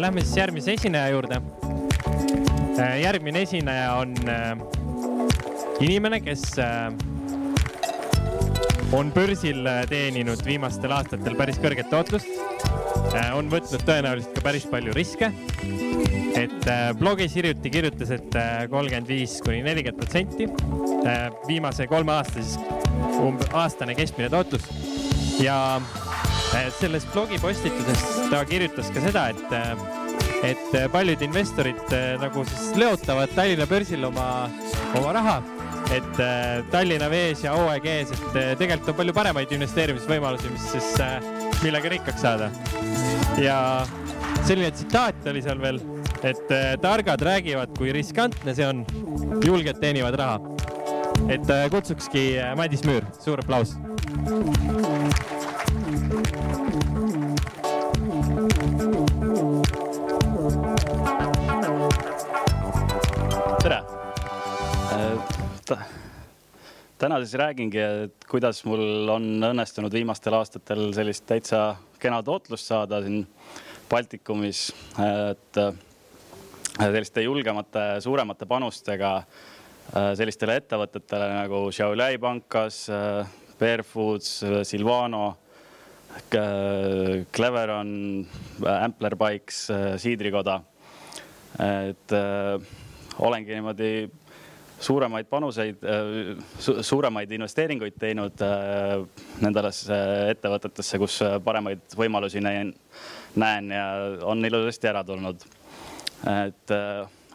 lähme siis järgmise esineja juurde. järgmine esineja on inimene, kes on börsil teeninud viimastel aastatel päris kõrget tootlust. on võtnud tõenäoliselt ka päris palju riske. et blogis hiljuti kirjutas, et kolmkümmend viis kuni nelikümmend protsenti viimase kolme aasta siis umbes aastane keskmine tootlus ja selles blogipostituses ta kirjutas ka seda, et, et paljud investorid nagu siis leotavad Tallinna börsil oma, oma raha et Tallinna Vees ja OEG-s, et tegelikult on palju paremaid investeerimisvõimalusi, mis siis, millega rikkaks saada. ja selline tsitaat oli seal veel, et targad räägivad, kui riskantne see on, julged teenivad raha. et kutsukski Madis Müür, suur aplaus. Tere! Täna siis räägingi, et kuidas mul on õnnestunud viimastel aastatel sellist täitsa kena tootlust saada siin Baltikumis, et selliste julgemate, suuremate panustega sellistele ettevõtetele nagu Šiauliai pankas, Barefoods, Silvano, Cleveron, Ampler Bikes, Siidrikoda. et olengi niimoodi suuremaid panuseid su, suuremaid investeeringuid teinud nendesse ettevõtetesse, kus paremaid võimalusi näen, näen ja on ilusasti ära tulnud. et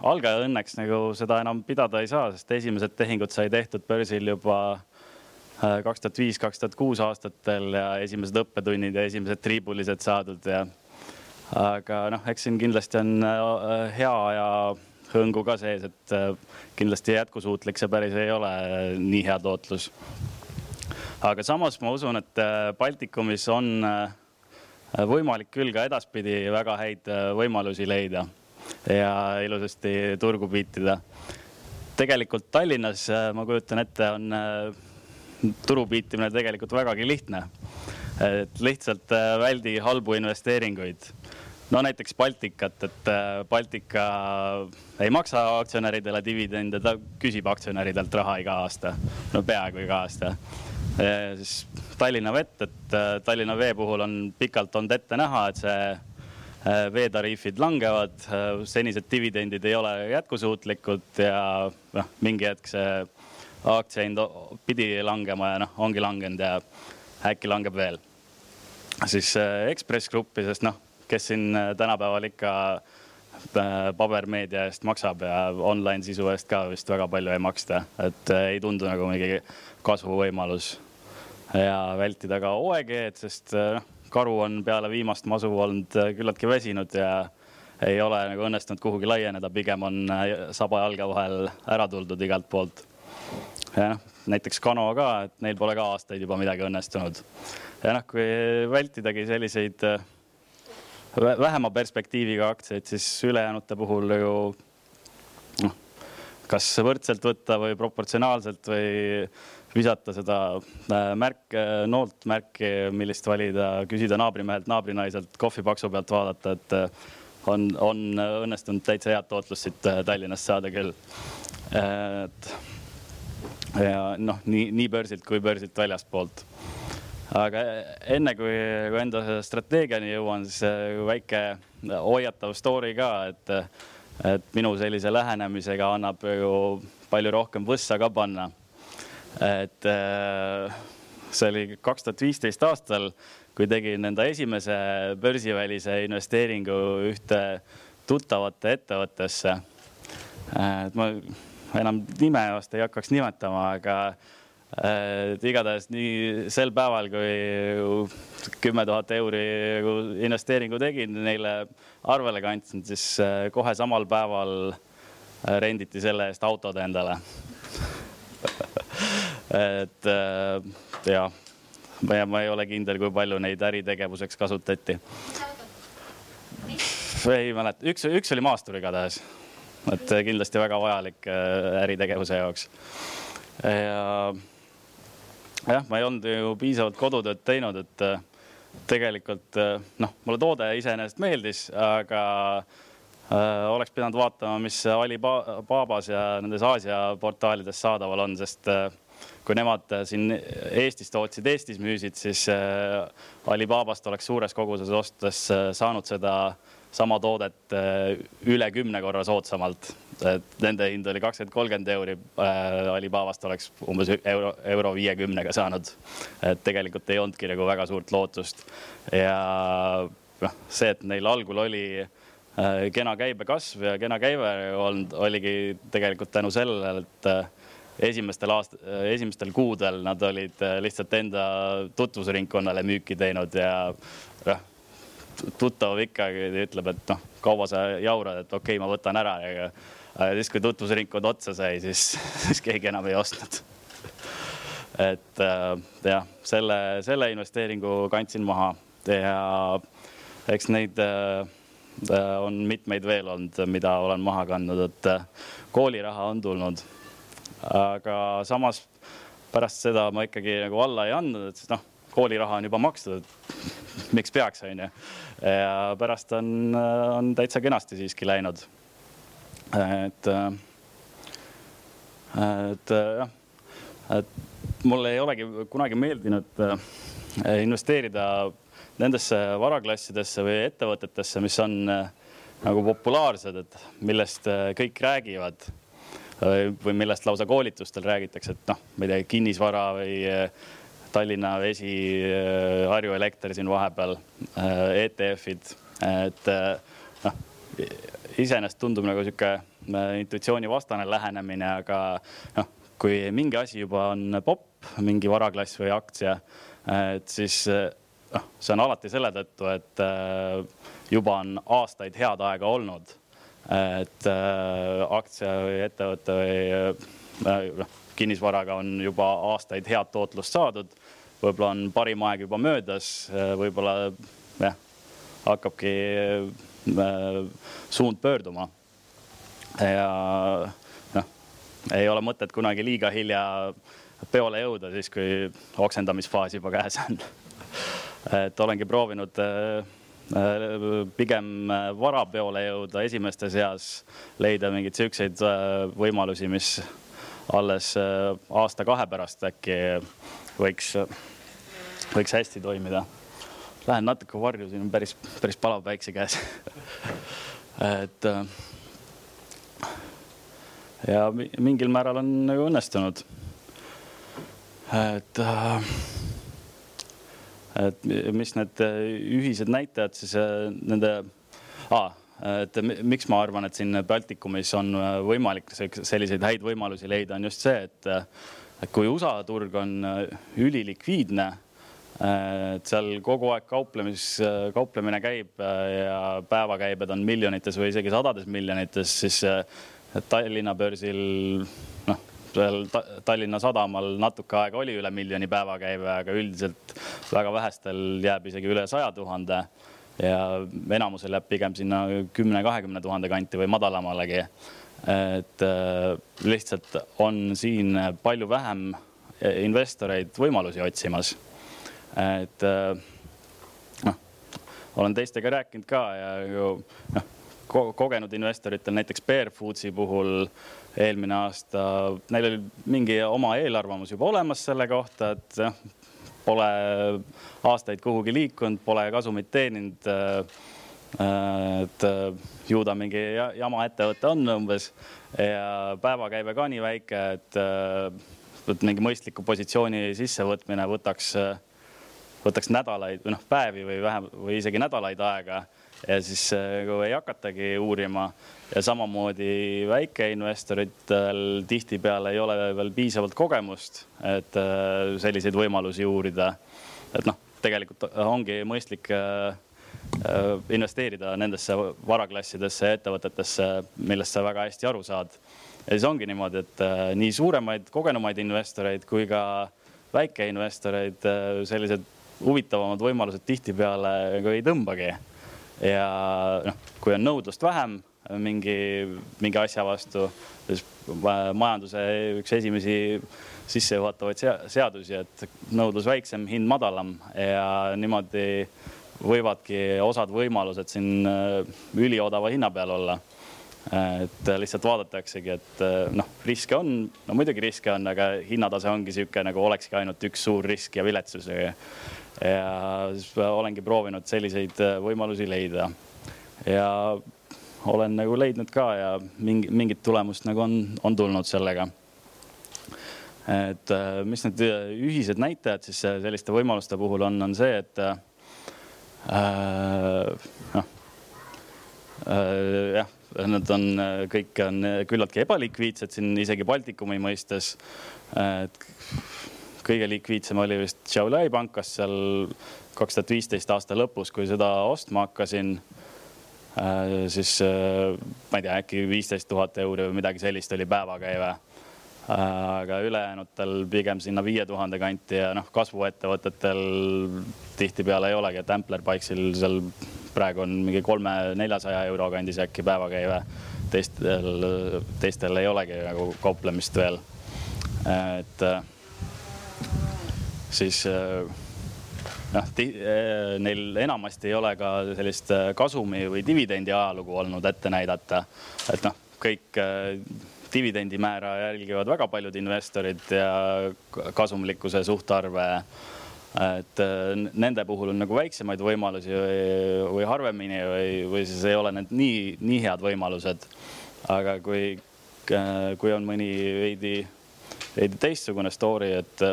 algaja õnneks nagu seda enam pidada ei saa, sest esimesed tehingud sai tehtud börsil juba kaks tuhat viis, kaks tuhat kuus aastatel ja esimesed õppetunnid ja esimesed triibulised saadud ja. aga noh, eks siin kindlasti on hea ja hõngu ka sees, et kindlasti jätkusuutlik see päris ei ole, nii hea tootlus. aga samas ma usun, et Baltikumis on võimalik küll ka edaspidi väga häid võimalusi leida ja ilusasti turgu piitida. tegelikult Tallinnas, ma kujutan ette, on turu piitimine tegelikult vägagi lihtne. et lihtsalt väldi halbu investeeringuid no näiteks Baltikat, et Baltika ei maksa aktsionäridele dividende, ta küsib aktsionäridelt raha iga aasta, no peaaegu iga aasta. siis Tallinna Vett, et Tallinna Vee puhul on pikalt olnud ette näha, et see veetariifid langevad, senised dividendid ei ole jätkusuutlikud ja noh, mingi hetk see aktsiahind pidi langema ja noh, ongi langenud ja äkki langeb veel. siis Ekspress Gruppi, sest noh kes siin tänapäeval ikka pabermeedia eest maksab ja online sisu eest ka vist väga palju ei maksta, et ei tundu nagu mingi kasvuvõimalus. ja vältida ka OEG-d, sest noh, karu on peale viimast masu olnud küllaltki väsinud ja ei ole nagu õnnestunud kuhugi laieneda, pigem on saba jalge vahel ära tuldud igalt poolt. Ja noh, näiteks Kano ka, et neil pole ka aastaid juba midagi õnnestunud. ja noh, kui vältidagi selliseid vähema perspektiiviga aktsiaid, siis ülejäänute puhul ju noh, kas võrdselt võtta või proportsionaalselt või visata seda märke, noolt märki, millist valida, küsida naabrimehelt, naabrinaiselt kohvipaksu pealt vaadata, et on, on õnnestunud täitsa head tootlust siit Tallinnast saada küll. et ja noh, nii, nii börsilt kui börsilt väljaspoolt aga enne kui, kui enda strateegiani jõuan, siis äh, väike hoiatav story ka, et, et minu sellise lähenemisega annab ju palju rohkem võssa ka panna. et äh, see oli kaks tuhat viisteist aastal, kui tegin enda esimese börsivälise investeeringu ühte tuttavate ettevõttesse. Äh, et ma enam nime vast ei hakkaks nimetama, aga et igatahes nii sel päeval, kui kümme tuhat euri investeeringu tegin, neile arvele kandsin, siis äh, kohe samal päeval äh, renditi selle eest autod endale. Et äh, jah, ma, ma ei ole kindel, kui palju neid äritegevuseks kasutati. ei mäleta, üks, üks oli maastur igatahes, et kindlasti väga vajalik äritegevuse jaoks. Ja jah, ma ei olnud ju piisavalt kodutööd teinud, et, tegelikult noh, mulle toode iseenesest meeldis, aga äh, oleks pidanud vaatama, mis Alibabas ja nendes Aasia portaalides saadaval on, sest äh, kui nemad siin Eestis tootsid, Eestis müüsid, siis äh, Alibabast oleks suures koguses ostes äh, saanud seda sama toodet äh, üle kümne korra soodsamalt et nende hind oli kakskümmend, kolmkümmend euri äh,. Alibabast oleks umbes euro, euro viiekümnega saanud. et tegelikult ei olnudki nagu väga suurt lootust ja noh, see, et neil algul oli äh, kena käibekasv ja kena käive olnud, oligi tegelikult tänu sellele, et äh, esimestel aast-, esimestel kuudel nad olid äh, lihtsalt enda tutvusringkonnale müüki teinud ja noh tuttav ikkagi ütleb, et noh, kaua sa jaurad, et okei okay,, ma võtan ära ja siis, kui tutvusringkond otsa sai, siis, siis keegi enam ei ostnud. et äh, jah, selle, selle investeeringu kandsin maha ja eks neid äh, on mitmeid veel olnud, mida olen maha kandnud, et äh, kooliraha on tulnud. aga samas pärast seda ma ikkagi nagu alla ei andnud, et noh, kooliraha on juba makstud, et miks peaks, onju. Ja pärast on, on täitsa kenasti siiski läinud. Et, et jah, et mulle ei olegi kunagi meeldinud äh, investeerida nendesse varaklassidesse või ettevõtetesse, mis on nagu populaarsed, et millest kõik räägivad või millest lausa koolitustel räägitakse, et noh, ma ei tea, kinnisvara või Tallinna Vesi, Harju Elekter siin vahepeal, ETF-id, et noh iseenesest tundub nagu sihuke äh, intuitsioonivastane lähenemine, aga noh, kui mingi asi juba on popp, mingi varaklass või aktsia, et siis noh, see on alati selle tõttu, et äh, juba on aastaid head aega olnud. et äh, aktsia või ettevõte või kinnisvaraga on juba aastaid head tootlust saadud. võib-olla on parim aeg juba möödas, võib-olla jah, hakkabki Äh, suund pöörduma. ja noh, ei ole mõtet kunagi liiga hilja peole jõuda, siis kui oksendamisfaas juba käes on. et olengi proovinud äh, äh, pigem vara peole jõuda esimeste seas, leida mingeid siukseid võimalusi, mis alles aasta-kahe pärast äkki võiks, võiks hästi toimida lähen natuke varju, siin on päris, päris palav päikse käes et äh, ja mingil määral on nagu õnnestunud. et, äh, et mis need ühised näitajad siis äh, nende ah,, et miks ma arvan, et siin Baltikumis on võimalik selliseid häid võimalusi leida, on just see, et, et kui USA turg on ülilikviidne et seal kogu aeg kauplemis, kauplemine käib ja päevakäibed on miljonites või isegi sadades miljonites, siis Tallinna börsil noh, seal Tallinna Sadamal natuke aega oli üle miljoni päevakäive, aga üldiselt väga vähestel jääb isegi üle saja tuhande ja enamusel jääb pigem sinna kümne, kahekümne tuhande kanti või madalamalegi. et lihtsalt on siin palju vähem investoreid võimalusi otsimas et äh, noh, olen teistega rääkinud ka ja ju noh ko, kogenud investoritel näiteks Bear Foodsi puhul eelmine aasta, neil oli mingi oma eelarvamus juba olemas selle kohta, et noh, pole aastaid kuhugi liikunud, pole kasumit teeninud. Äh, et ju ta mingi jama ettevõte on umbes ja päevakäive ka nii väike, et, et mingi mõistliku positsiooni sissevõtmine võtaks võtaks nädalaid või noh, päevi või vähem või isegi nädalaid aega ja siis nagu ei hakatagi uurima. ja samamoodi väikeinvestoritel tihtipeale ei ole veel piisavalt kogemust, et äh, selliseid võimalusi uurida. et noh, tegelikult ongi mõistlik äh, investeerida nendesse varaklassidesse ja ettevõtetesse, millest sa väga hästi aru saad. ja siis ongi niimoodi, et nii suuremaid, kogenumaid investoreid kui ka väikeinvestoreid, sellised huvitavamad võimalused tihtipeale ei tõmbagi. Ja noh, kui on nõudlust vähem, mingi, mingi asja vastu. majanduse üks esimesi sissejuhatavaid seadusi, et nõudlus väiksem, hind madalam ja niimoodi võivadki osad võimalused siin üliodava hinna peal olla et lihtsalt vaadataksegi, et noh, riske on, no muidugi riske on, aga hinnatase ongi sihuke nagu olekski ainult üks suur risk ja viletsus. Ja siis olengi proovinud selliseid võimalusi leida ja olen nagu leidnud ka ja mingi, mingit tulemust nagu on, on tulnud sellega. et äh, mis need äh, ühised näitajad siis äh, selliste võimaluste puhul on, on see, et äh, noh äh,, jah, nad on, kõik on küllaltki ebalikviidsed siin isegi Baltikumi mõistes. Kõige likviidsem oli vist Šiauliai pankas seal kaks tuhat viisteist aasta lõpus, kui seda ostma hakkasin Äh, siis äh, ma ei tea, äkki viisteist tuhat euri või midagi sellist oli päevakäive. Äh, aga ülejäänutel pigem sinna viie tuhande kanti ja noh, kasvuettevõtetel tihtipeale ei olegi, et Ampler Bikesil seal praegu on mingi kolme-neljasaja euro kandis äkki päevakäive. teistel, teistel ei olegi nagu kauplemist veel. et siis noh, eh, neil enamasti ei ole ka sellist eh, kasumi või dividendi ajalugu olnud ette näidata. et noh, kõik dividendimäära jälgivad väga paljud investorid ja kasumlikkuse suhtarve. et nende puhul on nagu väiksemaid võimalusi või, või harvemini või, või siis ei ole need nii, nii head võimalused. aga kui, kui on mõni veidi, veidi teistsugune story, et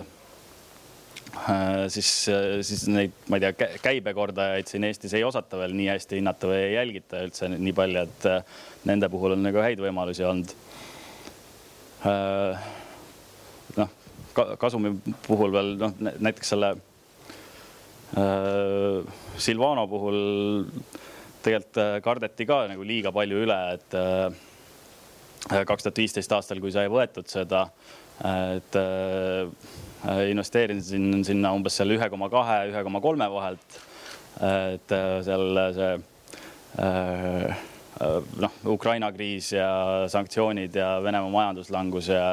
Äh, siis, äh, siis neid, ma ei tea, käibekordajaid siin Eestis ei osata veel nii hästi hinnata või ei jälgita üldse nii palju, et äh, nende puhul on nagu häid võimalusi olnud. noh, kasumi puhul veel noh, näiteks selle Silvano puhul tegelikult kardeti ka nagu liiga palju üle, et kaks tuhat viisteist aastal, kui sai võetud seda, et Äh, investeerisin sinna umbes seal ühe koma kahe, ühe koma kolme vahelt. et äh, seal see äh, noh, Ukraina kriis ja sanktsioonid ja Venemaa majanduslangus ja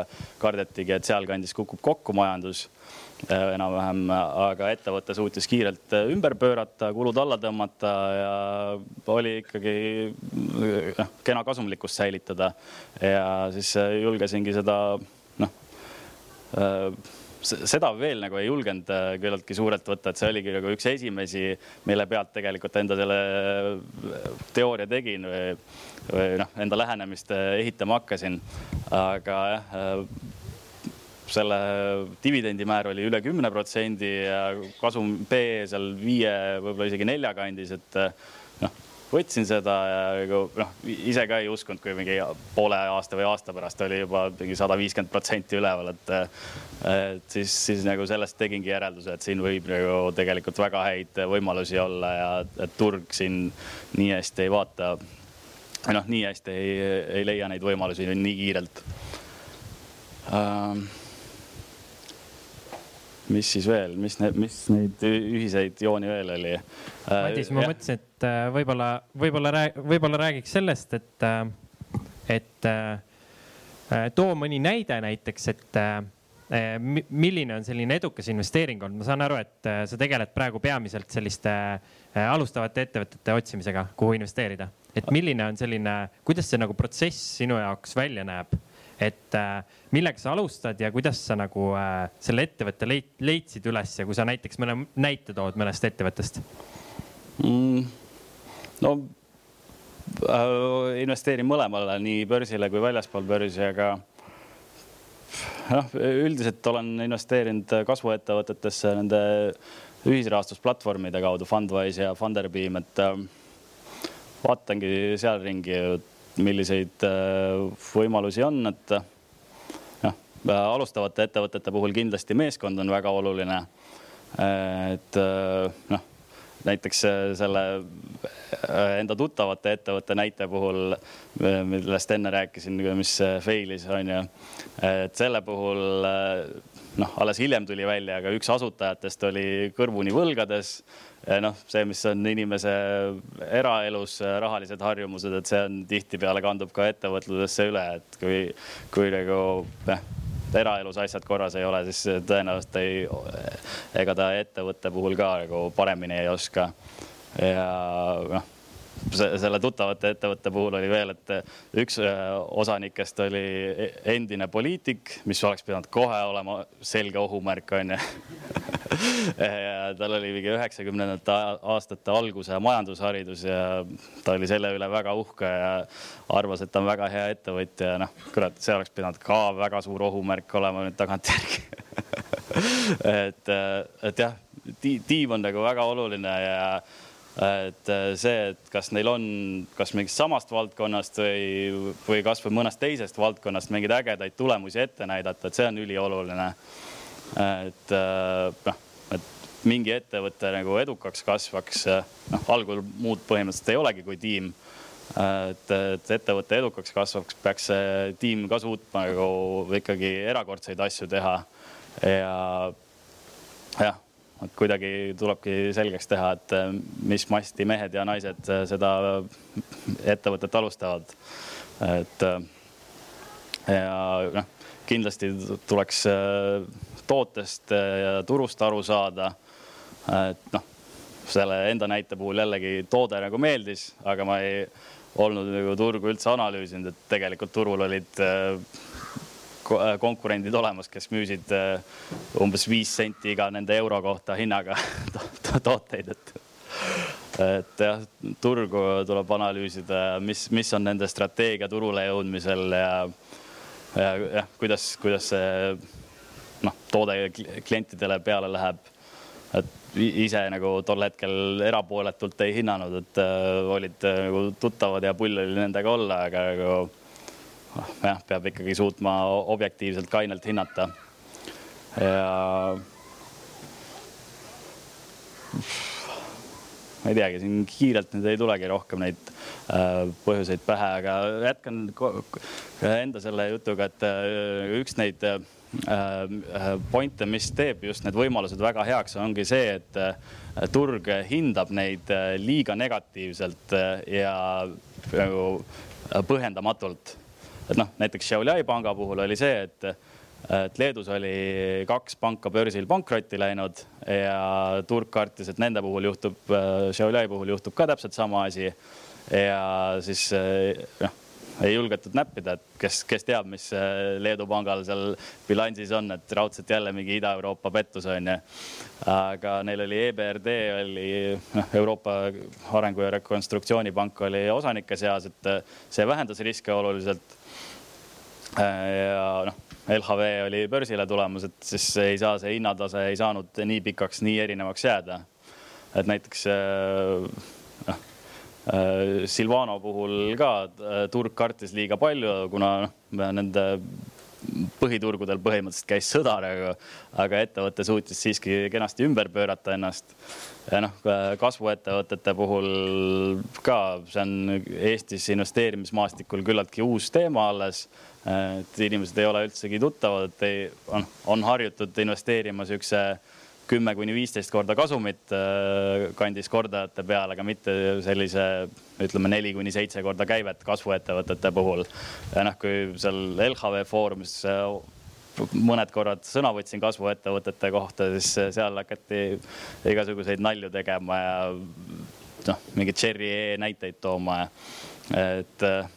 kardetigi, et sealkandis kukub kokku majandus enam-vähem, aga ettevõte suutis kiirelt ümber pöörata, kulud alla tõmmata ja oli ikkagi noh, kena kasumlikkust säilitada. ja siis julgesingi seda seda veel nagu ei julgenud äh, küllaltki suurelt võtta, et see oligi nagu üks esimesi, mille pealt tegelikult enda selle äh, teooria tegin või, või noh, enda lähenemist äh, ehitama hakkasin. aga jah, selle dividendimäär oli üle kümne protsendi ja kasum P seal viie, võib-olla isegi nelja kandis, et noh võtsin seda ja nagu noh, ise ka ei uskunud, kui mingi poole aasta või aasta pärast oli juba mingi sada viiskümmend protsenti üleval, et. et siis, siis nagu sellest tegingi järelduse, et siin võib nagu tegelikult väga häid võimalusi olla ja et turg siin nii hästi ei vaata. noh, nii hästi ei, ei leia neid võimalusi nii kiirelt um, mis siis veel, mis mis neid ühiseid jooni veel oli? Äh, Madis, ma mõtlesin, et äh, võib-olla, võib-olla, võib-olla räägiks sellest, et, äh, et too mõni näide näiteks, et milline on selline edukas investeering olnud, ma saan aru, et sa tegeled praegu peamiselt selliste alustavate ettevõtete otsimisega, kuhu investeerida. et milline on selline, kuidas see nagu protsess sinu jaoks välja näeb? Et äh, millega sa alustad ja kuidas sa nagu äh, selle ettevõtte leid, leidsid üles ja kui sa näiteks mõne näite tood mõnest ettevõttest mm,? no äh, investeerin mõlemale, nii börsile kui väljaspool börsi, aga noh, üldiselt olen investeerinud kasvuettevõtetesse nende ühisrahastusplatvormide kaudu, Fundwise ja Funderbeam, et äh, vaatangi seal ringi, milliseid äh, võimalusi on, et noh, alustavate ettevõtete puhul kindlasti meeskond on väga oluline. et äh, noh, näiteks selle enda tuttavate ettevõtte näite puhul, millest enne rääkisin, mis fail'is on ju, et selle puhul noh, alles hiljem tuli välja, aga üks asutajatest oli kõrvuni võlgades. noh, see, mis on inimese eraelus rahalised harjumused, et see on tihtipeale kandub ka ettevõtlusesse üle, et kui, kui nagu noh eraelus asjad korras ei ole, siis tõenäoliselt ei, ega ta ettevõtte puhul ka nagu paremini ei oska. ja noh selle tuttavate ettevõtte puhul oli veel, et üks äh, osanikest oli e-, endine poliitik, mis oleks pidanud kohe olema selge ohumärk, onju. tal oli mingi üheksakümnendate aastate alguse majandusharidus ja ta oli selle üle väga uhke ja arvas, et ta on väga hea ettevõtja ja noh, kurat, see oleks pidanud ka väga suur ohumärk olema nüüd tagantjärgi et, et jah, tiim on nagu väga oluline ja et äh, see, et kas neil on, kas mingist samast valdkonnast või, või kasvõi mõnest teisest valdkonnast mingeid ägedaid tulemusi ette näidata, et see on ülioluline. et äh, noh, et mingi ettevõte nagu edukaks kasvaks, noh, algul muud põhimõtteliselt ei olegi kui tiim. et, et ettevõte edukaks kasvaks, peaks see tiim ka suutma nagu ikkagi erakordseid asju teha ja jah et kuidagi tulebki selgeks teha, et äh, mis masti mehed ja naised äh, seda ettevõtet alustavad. et äh, ja noh, kindlasti tuleks tootest ja turust aru saada. et noh, selle enda näite puhul jällegi toode nagu meeldis, aga ma ei olnud nagu turgu üldse analüüsinud, et tegelikult turul olid konkurendid olemas, kes müüsid äh, umbes viis senti iga nende euro kohta hinnaga tooteid, et et jah, turgu tuleb analüüsida, mis, mis on nende strateegia turule jõudmisel ja, ja jah, kuidas, kuidas see noh, toode klientidele peale läheb. et ise nagu tol hetkel erapooletult ei hinnanud, et äh, olid äh, nagu tuttavad ja pull oli nendega olla, aga nagu jah, peab ikkagi suutma objektiivselt kainelt hinnata. ja ma ei teagi, siin kiirelt nüüd ei tulegi rohkem neid äh, põhjuseid pähe, aga jätkan enda selle jutuga, et äh, üks neid äh, pointe, mis teeb just need võimalused väga heaks, ongi see, et turg hindab neid liiga negatiivselt ja nagu põhjendamatult et noh, näiteks Šiauliai panga puhul oli see, et et Leedus oli kaks panka börsil pankrotti läinud ja turg kartis, et nende puhul juhtub, Šiauliai puhul juhtub ka täpselt sama asi. ja siis noh, ei julgetud näppida, et kes, kes teab, mis Leedu pangal seal bilansis on, et raudselt jälle mingi Ida-Euroopa pettus on ju. aga neil oli EBRD oli noh, Euroopa Arengu ja Rekonstruktsioonipank oli osanike seas, et see vähendas riske oluliselt ja noh, LHV oli börsile tulemas, et siis ei saa see hinnatase ei saanud nii pikaks, nii erinevaks jääda. et näiteks äh, noh, äh, Silvano puhul ka turg kartis liiga palju, kuna noh, nende põhiturgudel põhimõtteliselt käis sõda, aga, aga ettevõte suutis siiski kenasti ümber pöörata ennast. ja noh, kasvuettevõtete puhul ka, see on Eestis investeerimismaastikul küllaltki uus teema alles et inimesed ei ole üldsegi tuttavad, et ei, on, on harjutud investeerima siukse kümme kuni viisteist korda kasumit äh, kandis kordajate peale, aga mitte sellise, ütleme neli kuni seitse korda käivet kasvuettevõtete puhul. ja noh, kui seal LHV Foorumis äh, mõned korrad sõna võtsin kasvuettevõtete kohta, siis seal hakati igasuguseid nalju tegema ja noh, mingeid Cherry E näiteid tooma ja et äh,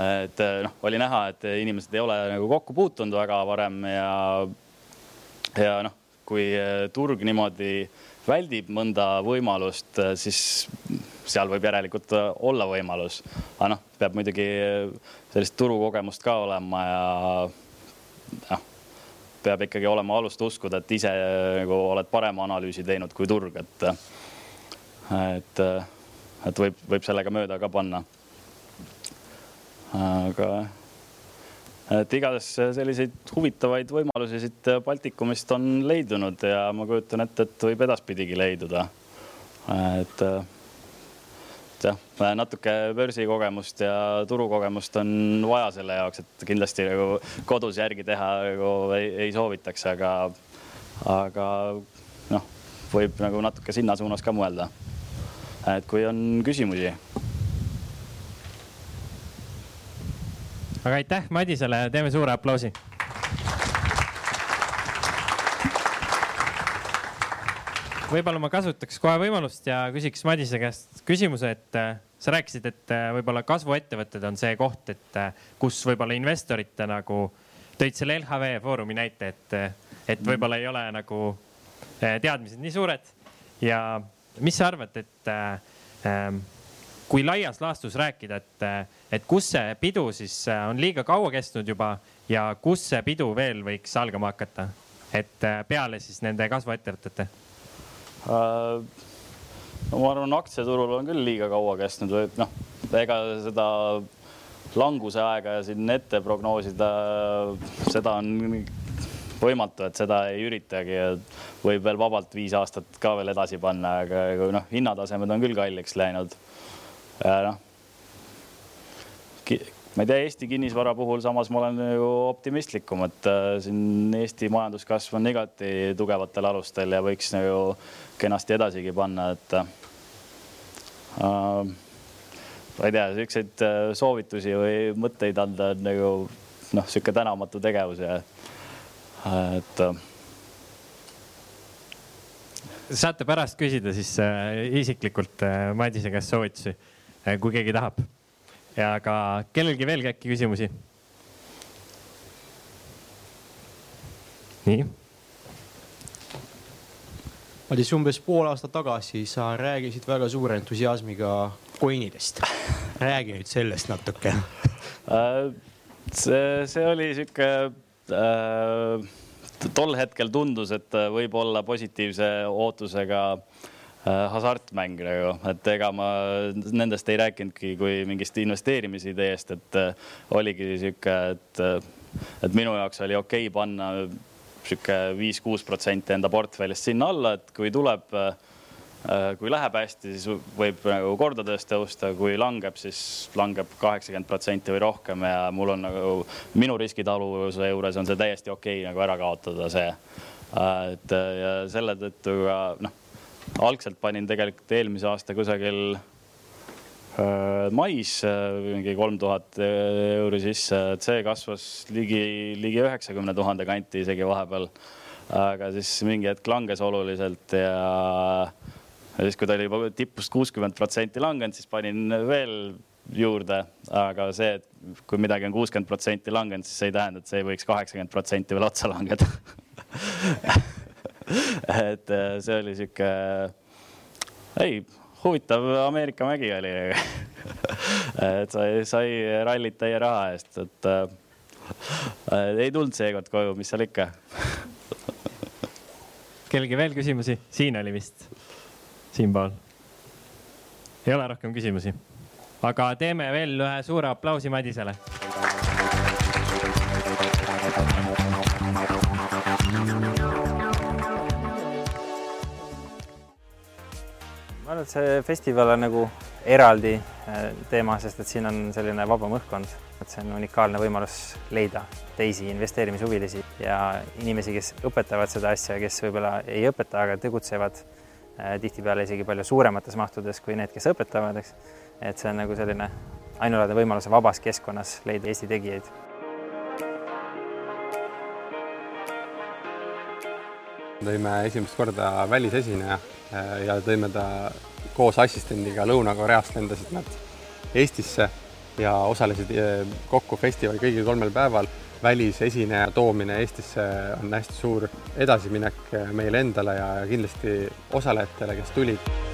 et eh, noh, oli näha, et inimesed ei ole nagu kokku puutunud väga varem ja, ja noh, kui eh, turg niimoodi väldib mõnda võimalust, eh, siis seal võib järelikult olla võimalus. aga noh, peab muidugi sellist turukogemust ka olema ja noh, peab ikkagi olema alust uskuda, et ise nagu oled parema analüüsi teinud kui turg, et, et, et võib, võib sellega mööda ka panna aga et igatahes selliseid huvitavaid võimalusi siit Baltikumist on leidunud ja ma kujutan ette, et võib edaspidigi leiduda. et et jah, natuke börsikogemust ja turukogemust on vaja selle jaoks, et kindlasti nagu kodus järgi teha nagu ei, ei soovitaks, aga, aga noh, võib nagu natuke sinna suunas ka mõelda. et kui on küsimusi. Aga aitäh Madisele, teeme suure aplausi võib-olla ma kasutaks kohe võimalust ja küsiks Madise käest küsimuse, et äh, sa rääkisid, et äh, võib-olla kasvuettevõtted on see koht, et äh, kus võib-olla investorite nagu tõid selle LHV Foorumi näite, et, et võib-olla ei ole nagu teadmised nii suured. ja mis sa arvad, et ähm, kui laias laastus rääkida, et, et kus see pidu siis on liiga kaua kestnud juba ja kus see pidu veel võiks algama hakata, et peale siis nende kasvuettevõtete Äh, no ma arvan, aktsiaturul on küll liiga kaua kestnud või noh, ega seda languse aega siin ette prognoosida, seda on võimatu, et seda ei üritagi. võib veel vabalt viis aastat ka veel edasi panna, aga noh, hinnatasemed on küll kalliks läinud. Noh. Ma ei tea, Eesti kinnisvara puhul samas ma olen ju optimistlikum, et äh, siin Eesti majanduskasv on igati tugevatel alustel ja võiks nagu kenasti edasigi panna, et äh, ma ei tea, äh, soovitusi või mõtteid anda on nagu noh, sihuke tänamatu tegevus ja et äh, saate pärast küsida siis äh, isiklikult äh, Madise käest soovitusi. äh,, kui keegi tahab ja ka kellelgi veel äkki küsimusi? nii. Madis, umbes pool aastat tagasi sa rääkisid väga suure entusiasmiga coin'idest. räägi nüüd sellest natuke äh, see, see oli sihuke äh, tol hetkel tundus, et võib olla positiivse ootusega äh, Äh, hasartmäng nagu, et ega ma nendest ei rääkinudki kui mingist investeerimisideest, et äh, oligi sihuke, et, äh, et minu jaoks oli okei okay panna sihuke viis-kuus protsenti enda portfellist sinna alla, et kui tuleb, kui läheb hästi, siis võib nagu kordades tõusta, kui langeb, siis langeb kaheksakümmend protsenti või rohkem ja mul on nagu minu riskitaluvuse juures on see täiesti okei okay, nagu ära kaotada see. et ja selle tõttu ka noh algselt panin tegelikult eelmise aasta kusagil äh, mais äh, mingi kolm tuhat euri sisse, see kasvas ligi, ligi üheksakümne tuhande kanti isegi vahepeal. aga siis mingi hetk langes oluliselt ja, ja siis, kui ta oli tipust kuuskümmend protsenti langenud, siis panin veel juurde, aga see, et kui midagi on kuuskümmend protsenti langenud, siis see ei tähenda, et see ei võiks kaheksakümmend protsenti veel otsa langeda et äh, see oli sihuke, ei, huvitav Ameerika mägi oli. Et sai, sai rallit täie raha eest, et äh, ei tulnud seekord koju, mis seal ikka. Kellelgi veel küsimusi? siin oli vist, siinpool. ei ole rohkem küsimusi, aga teeme veel ühe suure aplausi Madisele arvan, et see festival on nagu eraldi äh, teema, sest et siin on selline vabam õhkkond, et see on unikaalne võimalus leida teisi investeerimishuvilisi ja inimesi, kes õpetavad seda asja, kes võib-olla ei õpeta, aga tegutsevad äh, tihtipeale isegi palju suuremates mahtudes kui need, kes õpetavad, eks. et see on nagu selline ainulaadne võimalus vabas keskkonnas leida Eesti tegijaid tõime esimest korda välisesineja äh, ja tõime ta koos assistendiga Lõuna-Koreast lendasid nad Eestisse ja osalesid äh, kokku festivali kõigil kolmel päeval. välisesineja toomine Eestisse on hästi suur edasiminek äh, meile endale ja kindlasti osalejatele, kes tulid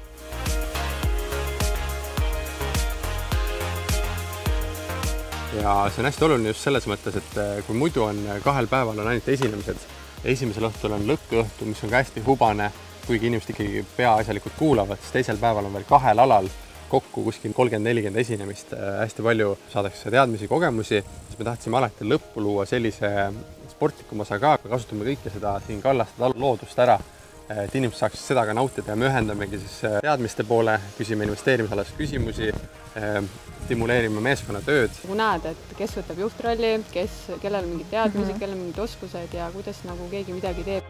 ja see on hästi oluline just selles mõttes, et eh, kui muidu on kahel päeval on ainult esinemised, esimesel õhtul on lõppõhtu, mis on ka hästi hubane, kuigi inimesed ikkagi peaasjalikult kuulavad, siis teisel päeval on veel kahel alal kokku kuskil kolmkümmend, nelikümmend esinemist, eh, hästi palju saadakse teadmisi, kogemusi, siis me tahtsime alati lõppu luua sellise sportlikuma osa ka, kasutame kõike seda siin kallastada loodust ära et inimesed saaksid seda ka nautida ja me ühendamegi siis äh, teadmiste poole, küsime investeerimisalasi küsimusi, äh, stimuleerime meeskonnatööd. nagu näed, et kes võtab juhtrolli, kes, kellel on mingid teadmised mm, -hmm. kellel on mingid oskused ja kuidas nagu keegi midagi teeb.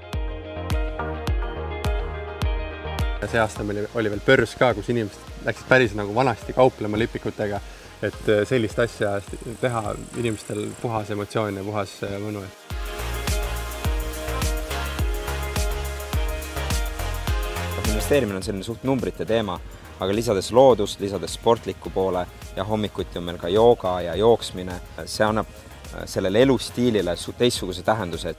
see aasta meil oli veel börs ka, kus inimesed läksid päris nagu vanasti kauplema lipikutega, et äh, sellist asja teha inimestel puhas emotsioon ja puhas mõnu investeerimine on selline suht numbrite teema, aga lisades loodust, lisades sportliku poole ja hommikuti on meil ka jooga ja jooksmine, see annab äh, sellele elustiilile teistsuguse tähenduse,